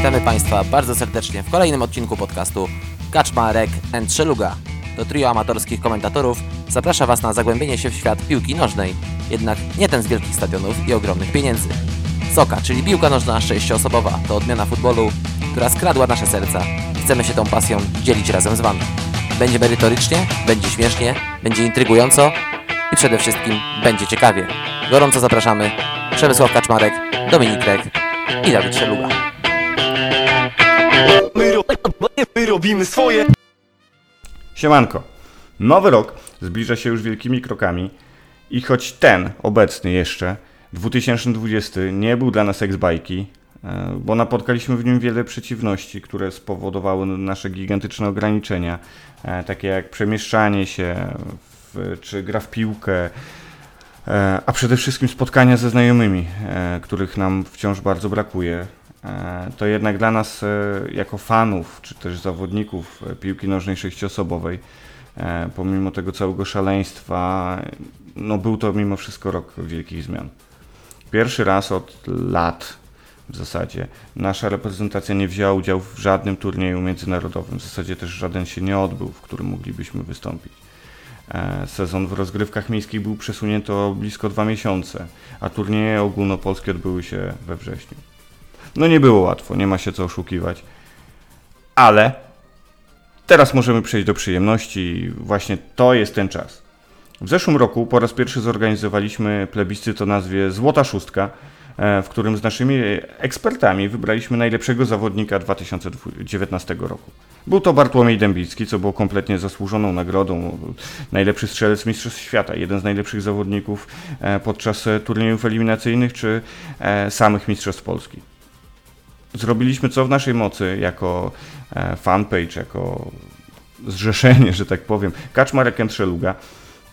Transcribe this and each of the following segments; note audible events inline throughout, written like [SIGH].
Witamy Państwa bardzo serdecznie w kolejnym odcinku podcastu Kaczmarek and Szeluga. To trio amatorskich komentatorów zaprasza Was na zagłębienie się w świat piłki nożnej, jednak nie ten z wielkich stadionów i ogromnych pieniędzy. Soka, czyli piłka nożna sześcioosobowa, to odmiana futbolu, która skradła nasze serca. Chcemy się tą pasją dzielić razem z Wami. Będzie merytorycznie, będzie śmiesznie, będzie intrygująco i przede wszystkim będzie ciekawie. Gorąco zapraszamy Przemysław Kaczmarek, Dominik Rek i Dawid Szeluga. Robimy swoje. Siemanko. Nowy rok zbliża się już wielkimi krokami i choć ten, obecny jeszcze, 2020 nie był dla nas ex-bajki, e, bo napotkaliśmy w nim wiele przeciwności, które spowodowały nasze gigantyczne ograniczenia, e, takie jak przemieszczanie się, w, czy gra w piłkę, e, a przede wszystkim spotkania ze znajomymi, których nam wciąż bardzo brakuje. E, To jednak dla nas, e, jako fanów, czy też zawodników e, piłki nożnej sześciosobowej, pomimo tego całego szaleństwa, no był to mimo wszystko rok wielkich zmian. Pierwszy raz od lat w zasadzie nasza reprezentacja nie wzięła udziału w żadnym turnieju międzynarodowym. W zasadzie też żaden się nie odbył, w którym moglibyśmy wystąpić. Sezon w rozgrywkach miejskich był przesunięty o blisko dwa miesiące, a turnieje ogólnopolskie odbyły się we wrześniu. No nie było łatwo, nie ma się co oszukiwać. Ale teraz możemy przejść do przyjemności i właśnie to jest ten czas. W zeszłym roku po raz pierwszy zorganizowaliśmy plebiscyt o nazwie Złota Szóstka, e, w którym z naszymi ekspertami wybraliśmy najlepszego zawodnika 2019 roku. Był to Bartłomiej Dębicki, co było kompletnie zasłużoną nagrodą. Najlepszy strzelec Mistrzostw Świata, jeden z najlepszych zawodników e, podczas turniejów eliminacyjnych czy e, samych Mistrzostw Polski. Zrobiliśmy co w naszej mocy jako e, fanpage, jako zrzeszenie, że tak powiem, Kaczmarek and Szeluga,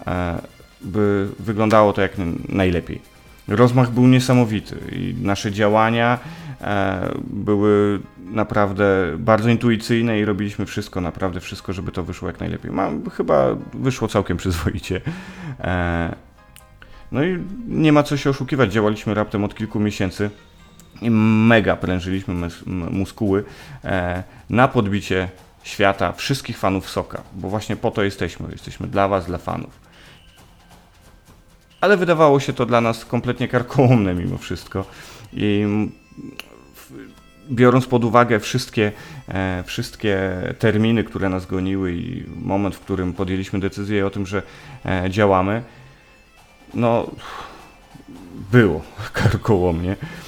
e, by wyglądało to jak najlepiej. Rozmach był niesamowity i nasze działania e, były naprawdę bardzo intuicyjne i robiliśmy wszystko, naprawdę wszystko, żeby to wyszło jak najlepiej. Mam, chyba wyszło całkiem [LAUGHS] przyzwoicie. No i nie ma co się oszukiwać, działaliśmy raptem od kilku miesięcy mega prężyliśmy muskuły e, na podbicie świata wszystkich fanów Soka, bo właśnie po to jesteśmy. Jesteśmy dla Was, dla fanów. Ale wydawało się to dla nas kompletnie karkołomne mimo wszystko. I biorąc pod uwagę wszystkie, e, wszystkie terminy, które nas goniły i moment, w którym podjęliśmy decyzję o tym, że e, działamy, no było [LAUGHS] karkołomnie. E,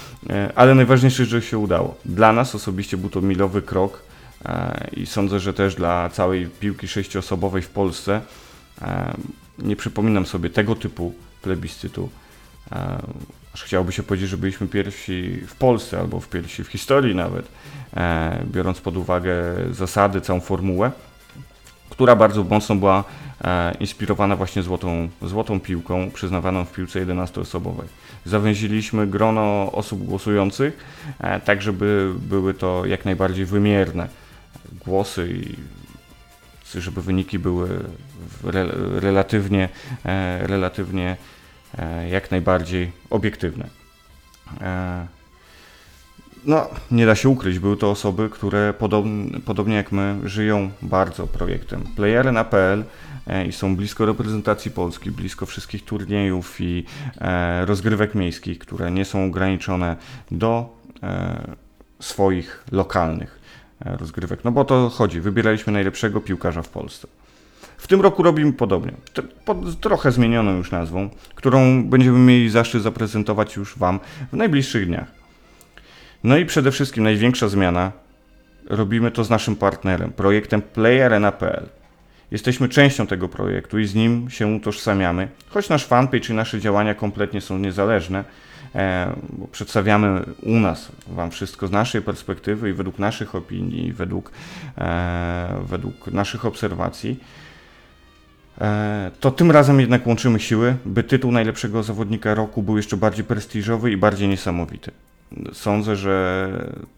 Ale najważniejsze, że się udało. Dla nas osobiście był to milowy krok e, i sądzę, że też dla całej piłki sześcioosobowej w Polsce. E, Nie przypominam sobie tego typu plebiscytu. E, Aż chciałoby się powiedzieć, że byliśmy pierwsi w Polsce albo w pierwsi w historii nawet, e, biorąc pod uwagę zasady, całą formułę, która bardzo mocno była e, inspirowana właśnie złotą, złotą piłką przyznawaną w piłce 11-osobowej. Zawęziliśmy grono osób głosujących, e, tak żeby były to jak najbardziej wymierne głosy i żeby wyniki były relatywnie, e, relatywnie jak najbardziej obiektywne. No, nie da się ukryć, były to osoby, które podobnie, podobnie jak my żyją bardzo projektem playerna.pl e, i są blisko reprezentacji Polski, blisko wszystkich turniejów i e, rozgrywek miejskich, które nie są ograniczone do e, swoich lokalnych rozgrywek. No bo to chodzi, wybieraliśmy najlepszego piłkarza w Polsce. W tym roku robimy podobnie, Tr- pod trochę zmienioną już nazwą, którą będziemy mieli zaszczyt zaprezentować już Wam w najbliższych dniach. No i przede wszystkim największa zmiana. Robimy to z naszym partnerem, projektem playerna.pl. Jesteśmy częścią tego projektu i z nim się utożsamiamy, choć nasz fanpage i nasze działania kompletnie są niezależne, e, przedstawiamy u nas Wam wszystko z naszej perspektywy i według naszych opinii, według, e, według naszych obserwacji. E, To tym razem jednak łączymy siły, by tytuł najlepszego zawodnika roku był jeszcze bardziej prestiżowy i bardziej niesamowity. Sądzę, że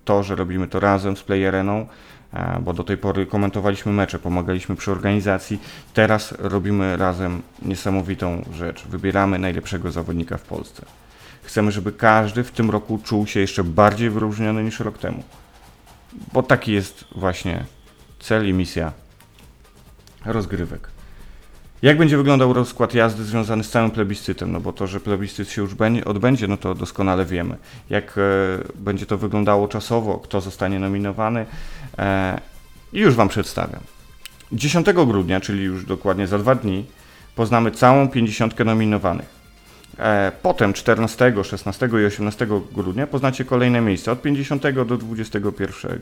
to, że robimy to razem z Playereną, e, bo do tej pory komentowaliśmy mecze, pomagaliśmy przy organizacji, teraz robimy razem niesamowitą rzecz. Wybieramy najlepszego zawodnika w Polsce. Chcemy, żeby każdy w tym roku czuł się jeszcze bardziej wyróżniony niż rok temu. bo taki jest właśnie cel i misja rozgrywek. Jak będzie wyglądał rozkład jazdy związany z całym plebiscytem? No bo to, że plebiscyt się już będzie- odbędzie, no to doskonale wiemy. Jak e, będzie to wyglądało czasowo, kto zostanie nominowany e, i już Wam przedstawiam. 10 grudnia, czyli już dokładnie za dwa dni, poznamy całą 50 nominowanych. E, Potem 14, 16 i 18 grudnia poznacie kolejne miejsca od 50 do 21.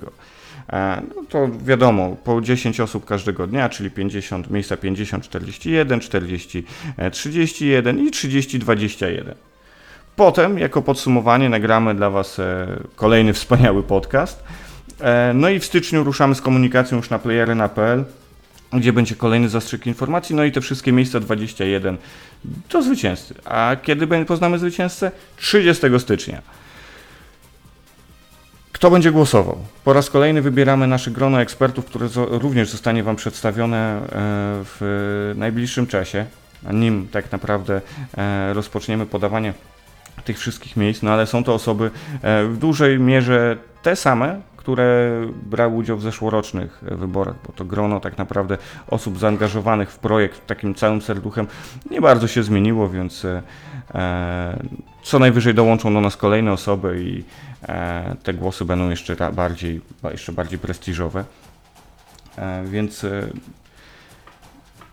E, No to wiadomo, po 10 osób każdego dnia, czyli 50, miejsca 50, 41, 40, e, 31 i 30, 21. Potem, jako podsumowanie, nagramy dla Was e, kolejny wspaniały podcast. No i w styczniu ruszamy z komunikacją już na playery.pl, gdzie będzie kolejny zastrzyk informacji, no i te wszystkie miejsca 21 do zwycięzcy. A kiedy poznamy zwycięzcę? 30 stycznia. Kto będzie głosował? Po raz kolejny wybieramy nasze grono ekspertów, które również zostanie Wam przedstawione e, w najbliższym czasie, nim tak naprawdę e, rozpoczniemy podawanie tych wszystkich miejsc, no ale są to osoby e, w dużej mierze te same, które brały udział w zeszłorocznych wyborach, bo to grono tak naprawdę osób zaangażowanych w projekt takim całym serduchem nie bardzo się zmieniło, więc e, e, co najwyżej dołączą do nas kolejne osoby i e, te głosy będą jeszcze bardziej, ba- jeszcze bardziej prestiżowe. E, więc e,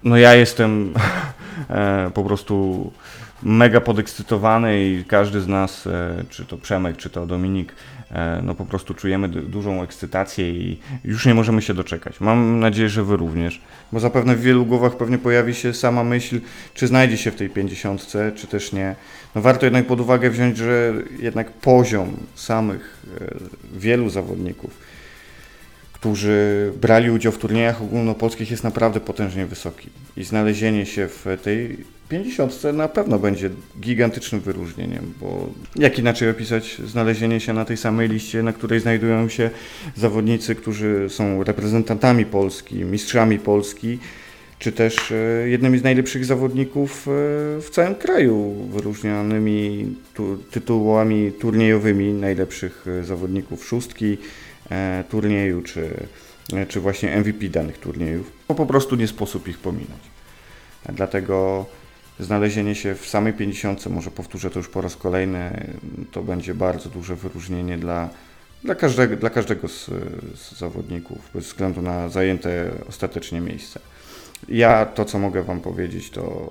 no ja jestem [LAUGHS] po prostu mega podekscytowany i każdy z nas, e, czy to Przemek, czy to Dominik, e, no po prostu czujemy du- dużą ekscytację i już nie możemy się doczekać. Mam nadzieję, że wy również, bo zapewne w wielu głowach pewnie pojawi się sama myśl, czy znajdzie się w tej pięćdziesiątce, czy też nie. No warto jednak pod uwagę wziąć, że jednak poziom samych e, wielu zawodników, którzy brali udział w turniejach ogólnopolskich jest naprawdę potężnie wysoki. I znalezienie się w tej 50 na pewno będzie gigantycznym wyróżnieniem, bo jak inaczej opisać znalezienie się na tej samej liście, na której znajdują się zawodnicy, którzy są reprezentantami Polski, mistrzami Polski, czy też e, jednymi z najlepszych zawodników e, w całym kraju, wyróżnianymi tu, tytułami turniejowymi najlepszych e, zawodników szóstki turnieju, czy, e, czy właśnie MVP danych turniejów. Bo po prostu nie sposób ich pominąć. E, Dlatego znalezienie się w samej 50, może powtórzę to już po raz kolejny, to będzie bardzo duże wyróżnienie dla, dla każdego, dla każdego z, z zawodników, bez względu na zajęte ostatecznie miejsce. Ja to, co mogę Wam powiedzieć, to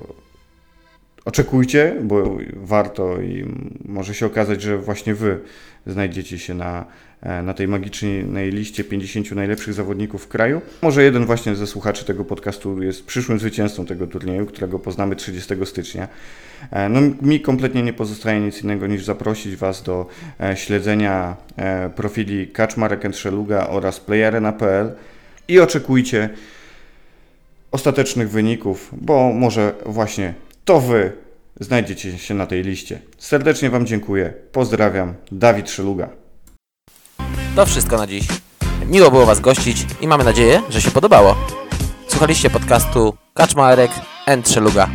oczekujcie, bo warto i może się okazać, że właśnie Wy znajdziecie się na, e, na tej magicznej liście 50 najlepszych zawodników w kraju. Może jeden właśnie ze słuchaczy tego podcastu jest przyszłym zwycięzcą tego turnieju, którego poznamy 30 stycznia. E, No, mi kompletnie nie pozostaje nic innego niż zaprosić Was do e, śledzenia profili Kaczmarek Entrzeluga oraz playarena.pl i oczekujcie ostatecznych wyników, bo może właśnie to Wy znajdziecie się na tej liście. Serdecznie Wam dziękuję. Pozdrawiam. Dawid Szyluga. To wszystko na dziś. Miło było Was gościć i mamy nadzieję, że się podobało. Słuchaliście podcastu Kaczmarek and Trzeluga,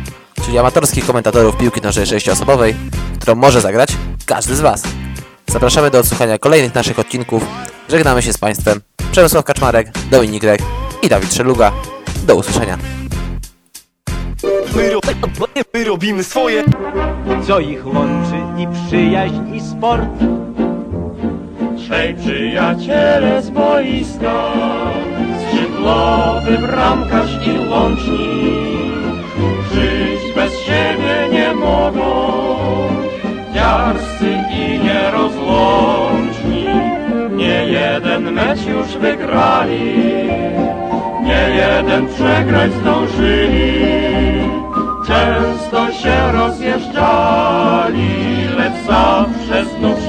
czyli amatorskich komentatorów piłki nożnej sześcioosobowej, którą może zagrać każdy z Was. Zapraszamy do odsłuchania kolejnych naszych odcinków. Żegnamy się z Państwem. Przemysław Kaczmarek, Dominik Rek i Dawid Trzeluga. Do usłyszenia. My, ro... My robimy swoje co ich łączy i przyjaźń i sport. Trzej przyjaciele z boiska, skrzydłowy bramkarz i łącznik. Żyć bez siebie nie mogą, dziarscy i nierozłączni. Nie jeden mecz już wygrali, nie jeden przegrać zdążyli często się rozjeżdżali, lecz zawsze znów